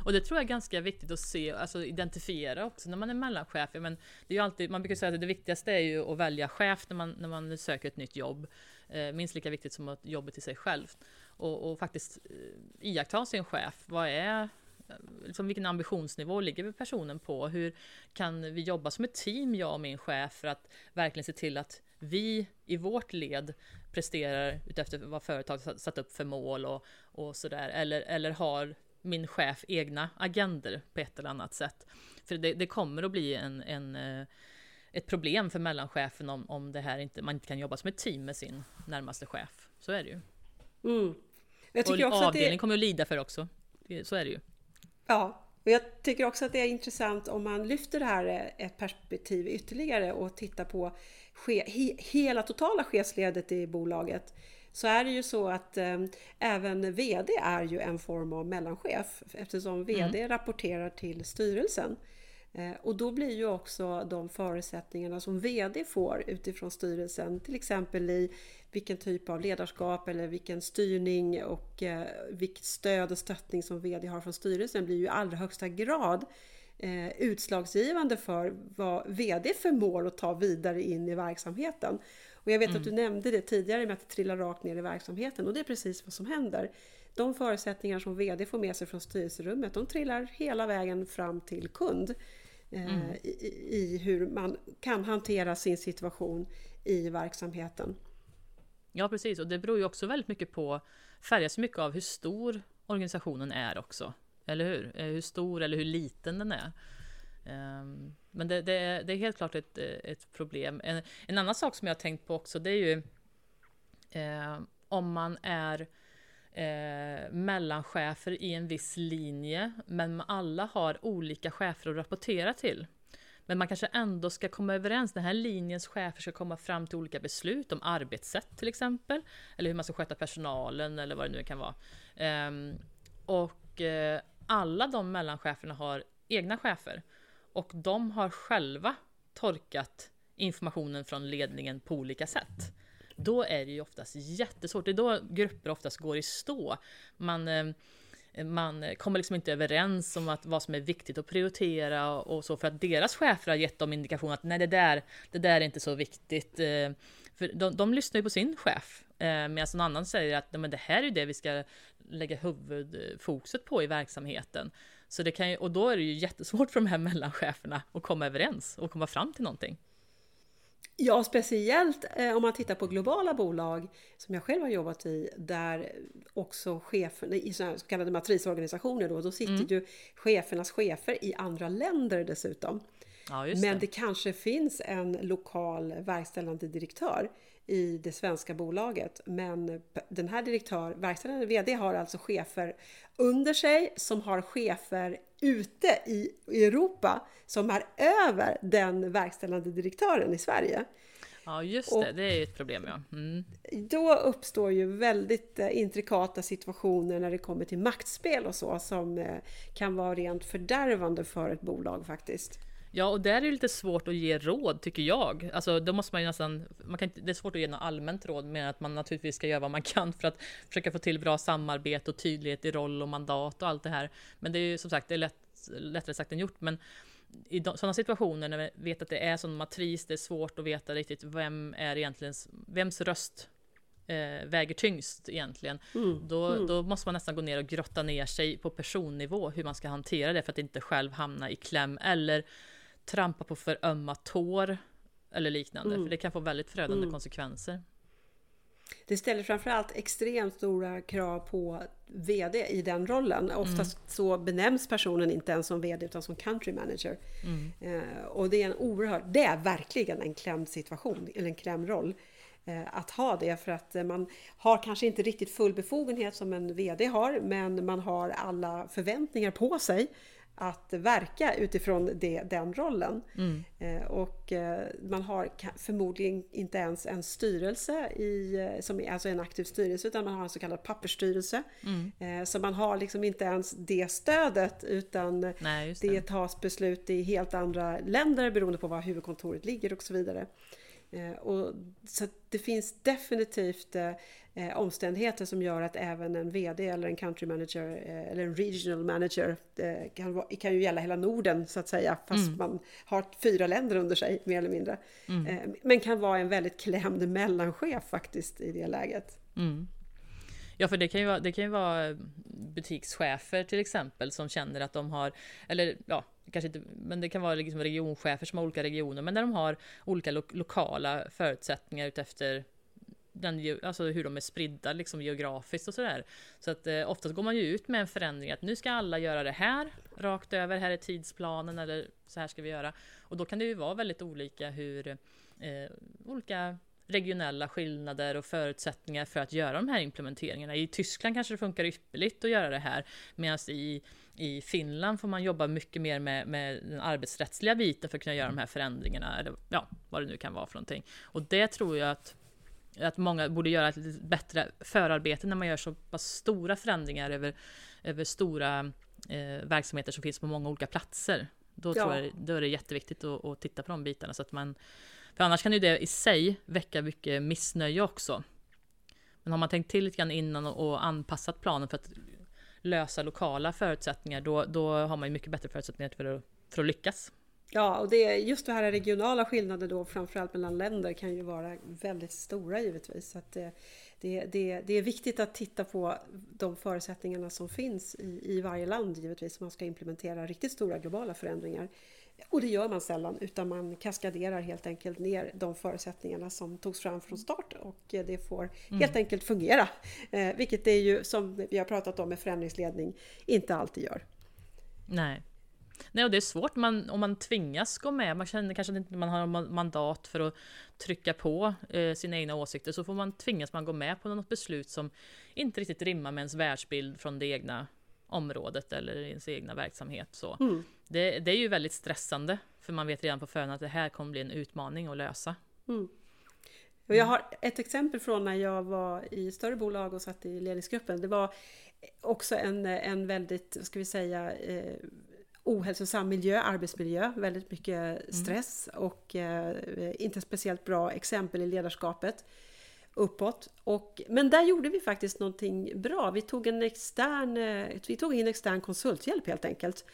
Och det tror jag är ganska viktigt att se, alltså identifiera också när man är mellanchef. Men det är ju alltid, man brukar säga att det viktigaste är ju att välja chef när man, när man söker ett nytt jobb. Eh, minst lika viktigt som att jobbet i sig själv. Och, och faktiskt eh, iaktta sin chef. Vad är eh, liksom vilken ambitionsnivå ligger personen på? Hur kan vi jobba som ett team, jag och min chef, för att verkligen se till att vi i vårt led presterar utefter vad företaget satt upp för mål och, och sådär. Eller, eller har min chef egna agender på ett eller annat sätt. För det, det kommer att bli en, en ett problem för mellanchefen om, om det här inte, man inte kan jobba som ett team med sin närmaste chef. Så är det ju. Mm. Jag tycker och också avdelningen det... kommer att lida för också. Så är det ju. Ja, och jag tycker också att det är intressant om man lyfter det här ett perspektiv ytterligare och tittar på he, hela totala chefsledet i bolaget. Så är det ju så att eh, även VD är ju en form av mellanchef eftersom VD mm. rapporterar till styrelsen. Eh, och då blir ju också de förutsättningarna som VD får utifrån styrelsen, till exempel i vilken typ av ledarskap eller vilken styrning och eh, vilket stöd och stöttning som VD har från styrelsen blir ju i allra högsta grad eh, utslagsgivande för vad VD förmår att ta vidare in i verksamheten. Och jag vet mm. att du nämnde det tidigare med att det trillar rakt ner i verksamheten och det är precis vad som händer. De förutsättningar som VD får med sig från styrelserummet, de trillar hela vägen fram till kund. Eh, mm. i, i hur man kan hantera sin situation i verksamheten. Ja precis, och det beror ju också väldigt mycket på, färgas mycket av hur stor organisationen är också. Eller hur? Eh, hur stor eller hur liten den är. Ehm, men det, det, är, det är helt klart ett, ett problem. En, en, annan sak som jag har tänkt på också, det är ju eh, om man är eh, mellanchefer i en viss linje, men alla har olika chefer att rapportera till. Men man kanske ändå ska komma överens, den här linjens chefer ska komma fram till olika beslut om arbetssätt till exempel, eller hur man ska sköta personalen eller vad det nu kan vara. Eh, och eh, alla de mellancheferna har egna chefer och de har själva torkat informationen från ledningen på olika sätt då är det ju oftast jättesvårt. Det är då grupper oftast går i stå. Man, eh, man kommer liksom inte överens om att, vad som är viktigt att prioritera och så för att deras chefer har gett dem indikation att nej det där, det där är inte så viktigt. Eh, för de, de lyssnar ju på sin chef eh, medan någon annan säger att men det här är det vi ska lägga huvudfokuset på i verksamheten. Så det kan ju, och då är det ju jättesvårt för de här mellancheferna att komma överens och komma fram till någonting. Ja, speciellt eh, om man tittar på globala bolag som jag själv har jobbat i där också cheferna i så kallade matrisorganisationer då, då sitter mm. ju chefernas chefer i andra länder dessutom. Ja, Men det. det kanske finns en lokal verkställande direktör i det svenska bolaget. Men den här direktör, verkställande VD har alltså chefer under sig som har chefer ute i Europa som är över den verkställande direktören i Sverige. Ja just det, och det är ju ett problem ja. Mm. Då uppstår ju väldigt eh, intrikata situationer när det kommer till maktspel och så som eh, kan vara rent fördärvande för ett bolag faktiskt. Ja, och där är det lite svårt att ge råd tycker jag. Alltså, då måste man ju nästan, man kan inte, det är svårt att ge något allmänt råd, men att man naturligtvis ska göra vad man kan för att försöka få till bra samarbete och tydlighet i roll och mandat och allt det här. Men det är ju som sagt, det är lätt, lättare sagt än gjort. Men i sådana situationer när vi vet att det är sån matris, det är svårt att veta riktigt vem är egentligen, vems röst eh, väger tyngst egentligen. Mm. Då, mm. då måste man nästan gå ner och grotta ner sig på personnivå hur man ska hantera det för att inte själv hamna i kläm eller trampa på för ömma tår eller liknande, mm. för det kan få väldigt förödande mm. konsekvenser. Det ställer framförallt extremt stora krav på VD i den rollen. Oftast mm. så benämns personen inte ens som VD utan som country manager. Mm. Eh, och det är en oerhört, det är verkligen en klämd situation, eller en klämd roll eh, att ha det för att man har kanske inte riktigt full befogenhet som en VD har men man har alla förväntningar på sig att verka utifrån det, den rollen. Mm. Eh, och eh, man har förmodligen inte ens en styrelse, i, eh, som är alltså en aktiv styrelse, utan man har en så kallad pappersstyrelse. Mm. Så man har liksom inte ens det stödet utan Nej, det. det tas beslut i helt andra länder beroende på var huvudkontoret ligger och så vidare. Och, så det finns definitivt eh, omständigheter som gör att även en VD eller en country manager eh, eller en regional manager eh, kan, kan ju gälla hela Norden så att säga fast mm. man har fyra länder under sig mer eller mindre. Mm. Eh, men kan vara en väldigt klämd mellanchef faktiskt i det läget. Mm. Ja, för det kan, ju vara, det kan ju vara butikschefer till exempel som känner att de har, eller ja, kanske inte, men det kan vara liksom regionchefer som har olika regioner, men där de har olika lo lokala förutsättningar utefter den, alltså hur de är spridda liksom geografiskt och sådär. Så att eh, oftast går man ju ut med en förändring att nu ska alla göra det här rakt över, här är tidsplanen eller så här ska vi göra. Och då kan det ju vara väldigt olika hur eh, olika regionella skillnader och förutsättningar för att göra de här implementeringarna. I Tyskland kanske det funkar ypperligt att göra det här medan i, i Finland får man jobba mycket mer med, med den arbetsrättsliga biten för att kunna göra de här förändringarna, eller ja, vad det nu kan vara för någonting. Och det tror jag att att många borde göra ett bättre förarbete när man gör så pass stora förändringar över, över stora eh, verksamheter som finns på många olika platser. Då, ja. tror jag, då är det jätteviktigt att, att, titta på de bitarna så att man För annars kan ju det i sig väcka mycket missnöje också. Men har man tänkt till lite grann innan och, och anpassat planen för att lösa lokala förutsättningar, då, då har man ju mycket bättre förutsättningar för att, för att lyckas. Ja, och det, just det här regionala skillnader då framförallt mellan länder kan ju vara väldigt stora givetvis. Så det, det, det, det är viktigt att titta på de förutsättningarna som finns i, i varje land givetvis om man ska implementera riktigt stora globala förändringar. Och det gör man sällan utan man kaskaderar helt enkelt ner de förutsättningarna som togs fram från start och det får mm. helt enkelt fungera. Eh, vilket det ju som vi har pratat om med förändringsledning inte alltid gör. Nej. Nej, och det är svårt man, om man tvingas gå med. Man känner kanske inte man har mandat för att trycka på eh, sina egna åsikter. Så får man tvingas man gå med på något beslut som inte riktigt rimmar med ens världsbild från det egna området eller ens egna verksamhet. Så mm. det, det, är ju väldigt stressande. För man vet redan på förhand att det här kommer bli en utmaning att lösa. Mm. Och jag har ett exempel från när jag var i större bolag och satt i ledningsgruppen. Det var också en, en väldigt, ska vi säga, eh, ohälsosam miljö, arbetsmiljö, väldigt mycket mm. stress mm. och eh, inte speciellt bra exempel i ledarskapet uppåt. Och, men där gjorde vi faktiskt någonting bra. Vi tog en extern, eh, vi tog in extern konsulthjälp helt enkelt.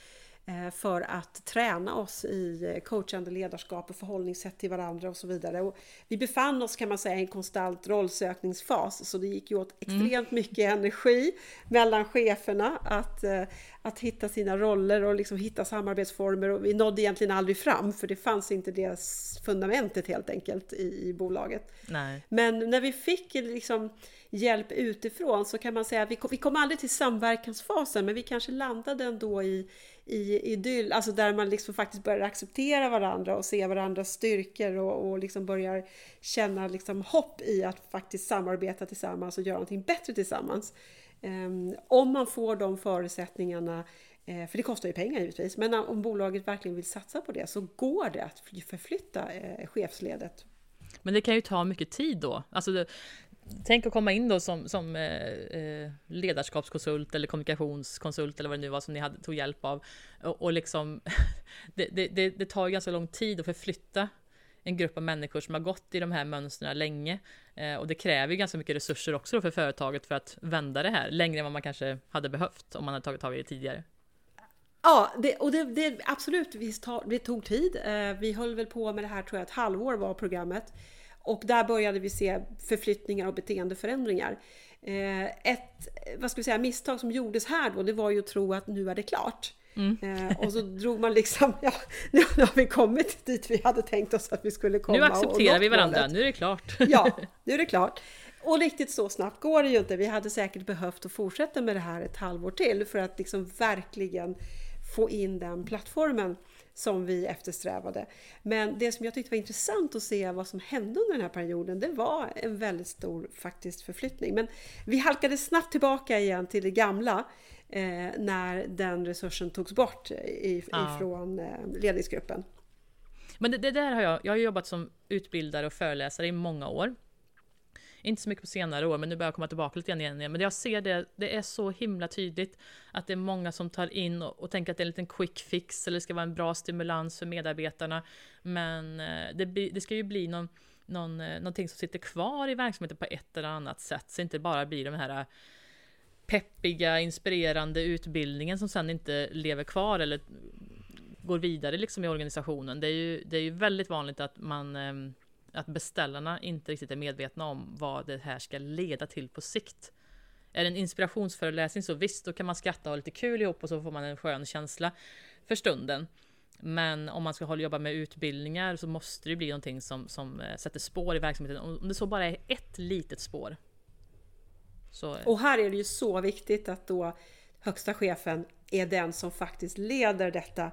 Eh, för att träna oss i coachande ledarskap och förhållningssätt till varandra och så vidare. Och vi befann oss kan man säga i en konstant rollsökningsfas så det gick ju åt extremt mm. mycket energi mellan cheferna att, eh, att hitta sina roller och liksom hitta samarbetsformer och vi nådde egentligen aldrig fram för det fanns inte det fundamentet helt enkelt i, i bolaget. Nej. Men när vi fick liksom hjälp utifrån så kan man säga att vi kom, vi kom aldrig till samverkansfasen men vi kanske landade ändå i, i idyll, alltså där man liksom faktiskt börjar acceptera varandra och se varandras styrkor och, och liksom börjar känna liksom hopp i att faktiskt samarbeta tillsammans och göra någonting bättre tillsammans. Um, om man får de förutsättningarna eh, för det kostar ju pengar givetvis, men om bolaget verkligen vill satsa på det så går det att förflytta eh, chefsledet men det kan ju ta mycket tid då. Alltså det, Tänk att komma in då som, som eh, eh, ledarskapskonsult eller kommunikationskonsult eller vad det nu var som ni hade, tog hjälp av. Och, och liksom, det, det, det, tar ganska lång tid att förflytta en grupp av människor som har gått i de här mönstren länge. Eh, och det kräver ju ganska mycket resurser också för företaget för att vända det här längre än vad man kanske hade behövt om man hade tagit tag i det tidigare. Ja, det, och det, det absolut, vi det tog tid. Eh, vi höll väl på med det här tror jag ett halvår var programmet. Och där började vi se förflyttningar och beteendeförändringar. Eh, ett vad ska vi säga, misstag som gjordes här då, det var ju att tro att nu är det klart. Mm. Eh, och så drog man liksom, ja, nu har vi kommit dit vi hade tänkt oss att vi skulle komma. Nu accepterar vi varandra, målet. nu är det klart. ja, nu är det klart. Och riktigt så snabbt går det ju inte. Vi hade säkert behövt att fortsätta med det här ett halvår till för att liksom verkligen få in den plattformen som vi eftersträvade. Men det som jag tyckte var intressant att se vad som hände under den här perioden, det var en väldigt stor faktiskt förflyttning. Men vi halkade snabbt tillbaka igen till det gamla eh, när den resursen togs bort i, ja. ifrån eh, ledningsgruppen. Men det, det, där har jag, jag har jobbat som utbildare och föreläsare i många år. Inte så mycket på senare år, men nu börjar jag komma tillbaka lite grann igen. Men jag ser det, det är så himla tydligt att det är många som tar in och, och tänker att det är en liten quick fix eller det ska vara en bra stimulans för medarbetarna. Men eh, det, det ska ju bli någon, någon, eh, någonting som sitter kvar i verksamheten på ett eller annat sätt, så inte bara blir de här eh, peppiga, inspirerande utbildningen som sen inte lever kvar eller går vidare liksom i organisationen. Det är ju, det är ju väldigt vanligt att man ehm, att beställarna inte riktigt är medvetna om vad det här ska leda till på sikt. Är det en inspirationsföreläsning så visst, då kan man skratta och ha lite kul ihop och så får man en skön känsla för stunden. Men om man ska hålla jobba med utbildningar så måste det bli någonting som, som eh, sätter spår i verksamheten. Om det så bara är ett litet spår. Så... Eh. Och här är det ju så viktigt att då högsta chefen är den som faktiskt leder detta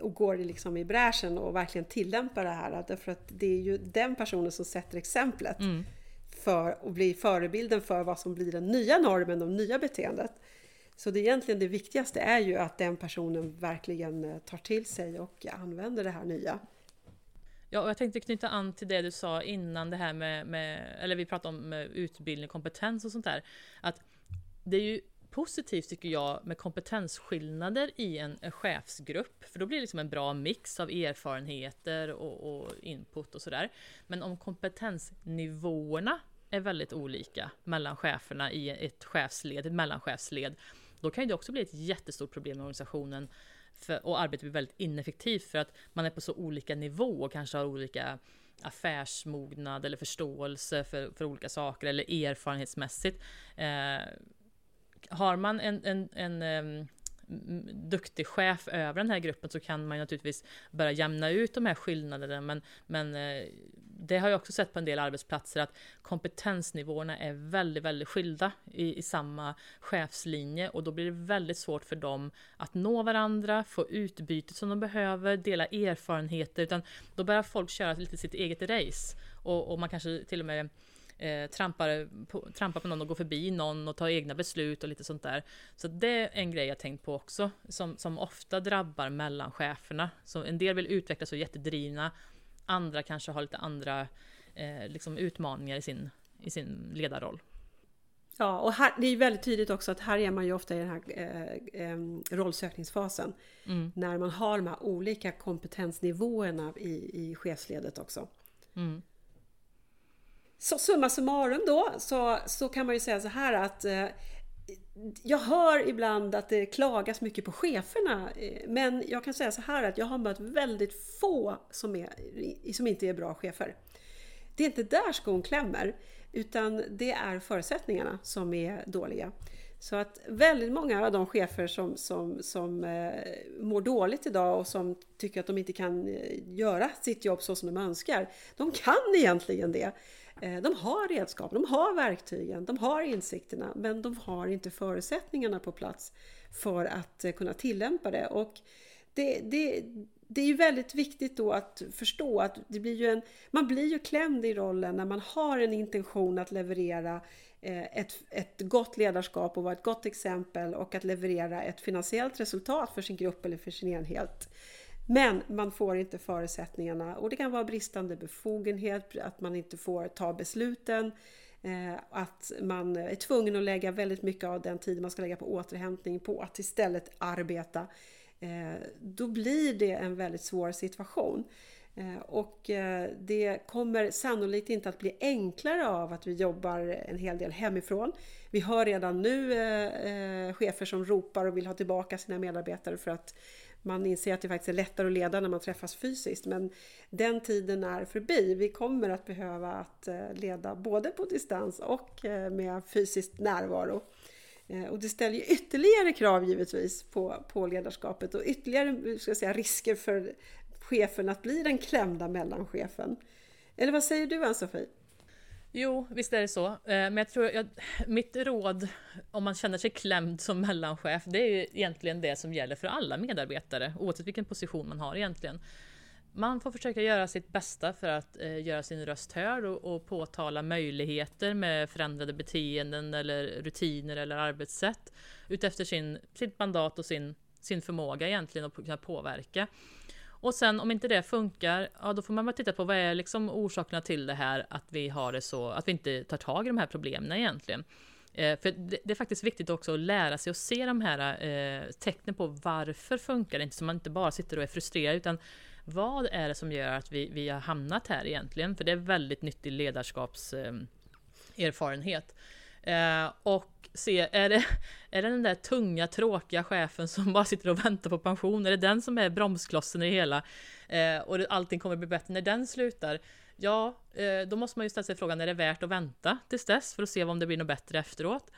och går liksom i bräschen och verkligen tillämpar det här. Därför att det är ju den personen som sätter exemplet mm. för och blir förebilden för vad som blir den nya normen och nya beteendet. Så det egentligen det viktigaste är ju att den personen verkligen eh, tar till sig och använder det här nya. Ja, och jag tänkte knyta an till det du sa innan det här med, med eller vi pratade om utbildning, kompetens och sånt där. Att det är ju positivt tycker jag med kompetensskillnader i en, en chefsgrupp. För då blir det liksom en bra mix av erfarenheter och, och input och sådär. Men om kompetensnivåerna är väldigt olika mellan cheferna i ett chefsled, ett mellanchefsled, då kan det också bli ett jättestort problem i organisationen för, och arbetet blir väldigt ineffektivt för att man är på så olika nivå och kanske har olika affärsmognad eller förståelse för, för olika saker eller erfarenhetsmässigt. Eh, har man en, en, en um, duktig chef över den här gruppen så kan man naturligtvis börja jämna ut de här skillnaderna. Men, men eh, det har jag också sett på en del arbetsplatser att kompetensnivåerna är väldigt, väldigt skilda i, i samma chefslinje. Och då blir det väldigt svårt för dem att nå varandra, få utbytet som de behöver, dela erfarenheter, utan då börjar folk köra lite sitt eget race. Och, och man kanske till och med eh, trampar, på, trampar på någon och går förbi någon och tar egna beslut och lite sånt där. Så det är en grej jag tänkt på också, som, som ofta drabbar mellancheferna. Så en del vill utvecklas och är jättedrivna, andra kanske har lite andra eh, liksom utmaningar i sin, i sin ledarroll. Ja, och här, det är väldigt tydligt också att här är man ju ofta i den här eh, eh, rollsökningsfasen. Mm. När man har de här olika kompetensnivåerna i, i chefsledet också. Mm. Så summa summarum då så, så kan man ju säga så här att eh, jag hör ibland att det klagas mycket på cheferna. eh, Men jag kan säga så här att jag har mött väldigt få som, är, som inte är bra chefer. Det är inte där skon klämmer. Utan det är förutsättningarna som är dåliga. Så att väldigt många av de chefer som, som, som eh, mår dåligt idag och som tycker att de inte kan eh, göra sitt jobb så som de önskar. De kan egentligen det. Eh, de har redskapen, de har verktygen, de har insikterna men de har inte förutsättningarna på plats för att eh, kunna tillämpa det. Och det, det, det är ju väldigt viktigt då att förstå att det blir ju en, man blir ju klämd i rollen när man har en intention att leverera eh, ett, ett gott ledarskap och vara ett gott exempel och att leverera ett finansiellt resultat för sin grupp eller för sin enhet. Men man får inte förutsättningarna och det kan vara bristande befogenhet, att man inte får ta besluten, eh, att man är tvungen att lägga väldigt mycket av den tid man ska lägga på återhämtning på att istället arbeta. Eh, då blir det en väldigt svår situation. Eh, och det kommer sannolikt inte att bli enklare av att vi jobbar en hel del hemifrån. Vi hör redan nu chefer som ropar och vill ha tillbaka sina medarbetare för att man inser att det faktiskt är lättare att leda när man träffas fysiskt. Men den tiden är förbi. Vi kommer att behöva att eh, leda både på distans och eh, med fysisk närvaro. Eh, och det ställer ju ytterligare krav givetvis på, på ledarskapet och ytterligare ska säga, risker för chefen att bli den klämda mellanchefen. Eller vad säger du Ann-Sofie? Jo, visst är det så. Eh, men jag tror att mitt råd om man känner sig klämd som mellanchef, det är ju egentligen det som gäller för alla medarbetare, oavsett vilken position man har egentligen. Man får försöka göra sitt bästa för att eh, göra sin röst hörd och, och påtala möjligheter med förändrade beteenden eller rutiner eller arbetssätt utefter sin, sitt mandat och sin, sin förmåga egentligen att kunna påverka. Och sen om inte det funkar, ja då får man bara titta på vad är liksom orsakerna till det här, att vi har det så, att vi inte tar tag i de här problemen egentligen. Eh, för det, det, är faktiskt viktigt också att lära sig att se de här eh, tecknen på varför funkar det inte, så man inte bara sitter och är frustrerad, utan vad är det som gör att vi, vi har hamnat här egentligen? För det är väldigt nyttig ledarskapserfarenhet. Eh, Eh, och se, är det, är det den där tunga, tråkiga chefen som bara sitter och väntar på pension? Är det den som är bromsklossen i det hela? Eh, och allting kommer bli bättre när den slutar? Ja, eh, då måste man ju ställa sig frågan, är det värt att vänta tills dess för att se om det blir något bättre efteråt?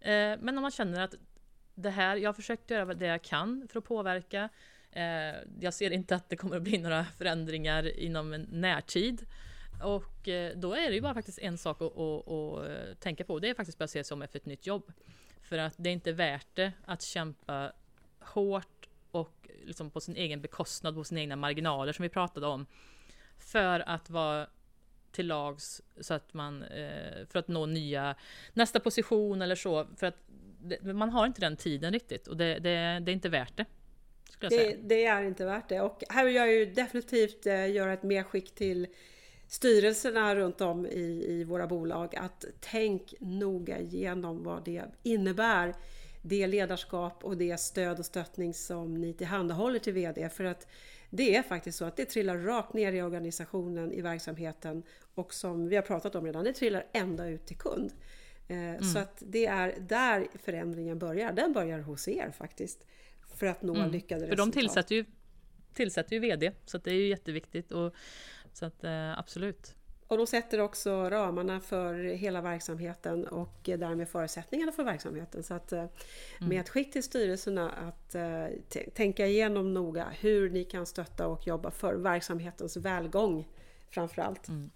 Eh, men om man känner att det här, jag har försökt göra det jag kan för att påverka. Eh, jag ser inte att det kommer att bli några förändringar inom en närtid. Och då är det ju bara faktiskt en sak att, att, att tänka på. Det är faktiskt att se sig om efter ett nytt jobb. För att det är inte värt det att kämpa hårt och liksom på sin egen bekostnad, på sina egna marginaler som vi pratade om för att vara till lags så att man eh, för att nå nya nästa position eller så för att man har inte den tiden riktigt och det, det, det är inte värt det. Det, det, är inte värt det och här vill jag ju definitivt eh, göra ett medskick till styrelserna runt om i, i våra bolag att tänk noga igenom vad det innebär det ledarskap och det stöd och stöttning som ni tillhandahåller till VD för att det är faktiskt så att det trillar rakt ner i organisationen, i verksamheten och som vi har pratat om redan, det trillar ända ut till kund. Eh, mm. Så att det är där förändringen börjar. Den börjar hos er faktiskt. För att nå mm. lyckade för resultat. För de tillsätter ju, tillsätter ju VD, så det är ju jätteviktigt. Och, så att eh, absolut. Och de sätter också ramarna för hela verksamheten och därmed förutsättningarna för verksamheten. Så att eh, mm. med ett skick till styrelserna att uh, tänka igenom noga hur ni kan stötta och jobba för verksamhetens välgång framförallt. Mm.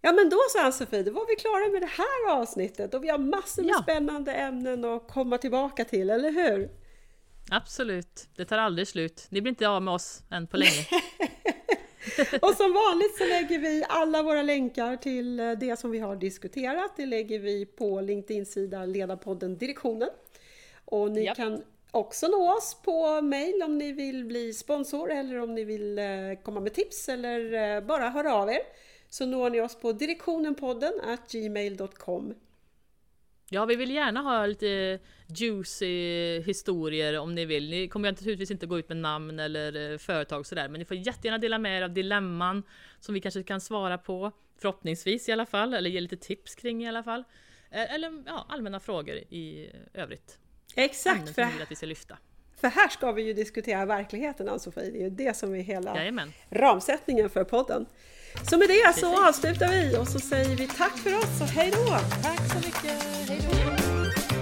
Ja men då så Ann-Sofie, då var vi klara med det här avsnittet och vi har massor med ja. spännande ämnen att komma tillbaka till, eller hur? Absolut, det tar aldrig slut. Ni blir inte av med oss än på länge. Och som vanligt så lägger vi alla våra länkar till eh, det som vi har diskuterat. Det lägger vi på LinkedIn-sida Ledarpodden Direktionen. Och ni yep. kan också nå oss på mail om ni vill bli sponsor eller om ni vill eh, komma med tips eller eh, bara höra av er. Så når ni oss på direktionenpodden gmail.com. Ja, vi vill gärna ha lite juicy historier om ni vill. Ni kommer naturligtvis inte gå ut med namn eller eh, företag sådär, men ni får jättegärna dela med er av dilemman som vi kanske kan svara på, förhoppningsvis i alla fall, eller ge lite tips kring i alla fall. Eh, eller ja, allmänna frågor i övrigt. Exakt, för, att vi ska lyfta. för här ska vi ju diskutera verkligheten Ann-Sofie, det är ju det som är hela Jajamän. ramsättningen för podden. Så med det så avslutar vi och så säger vi tack för oss och hej då! Tack så mycket, hej då!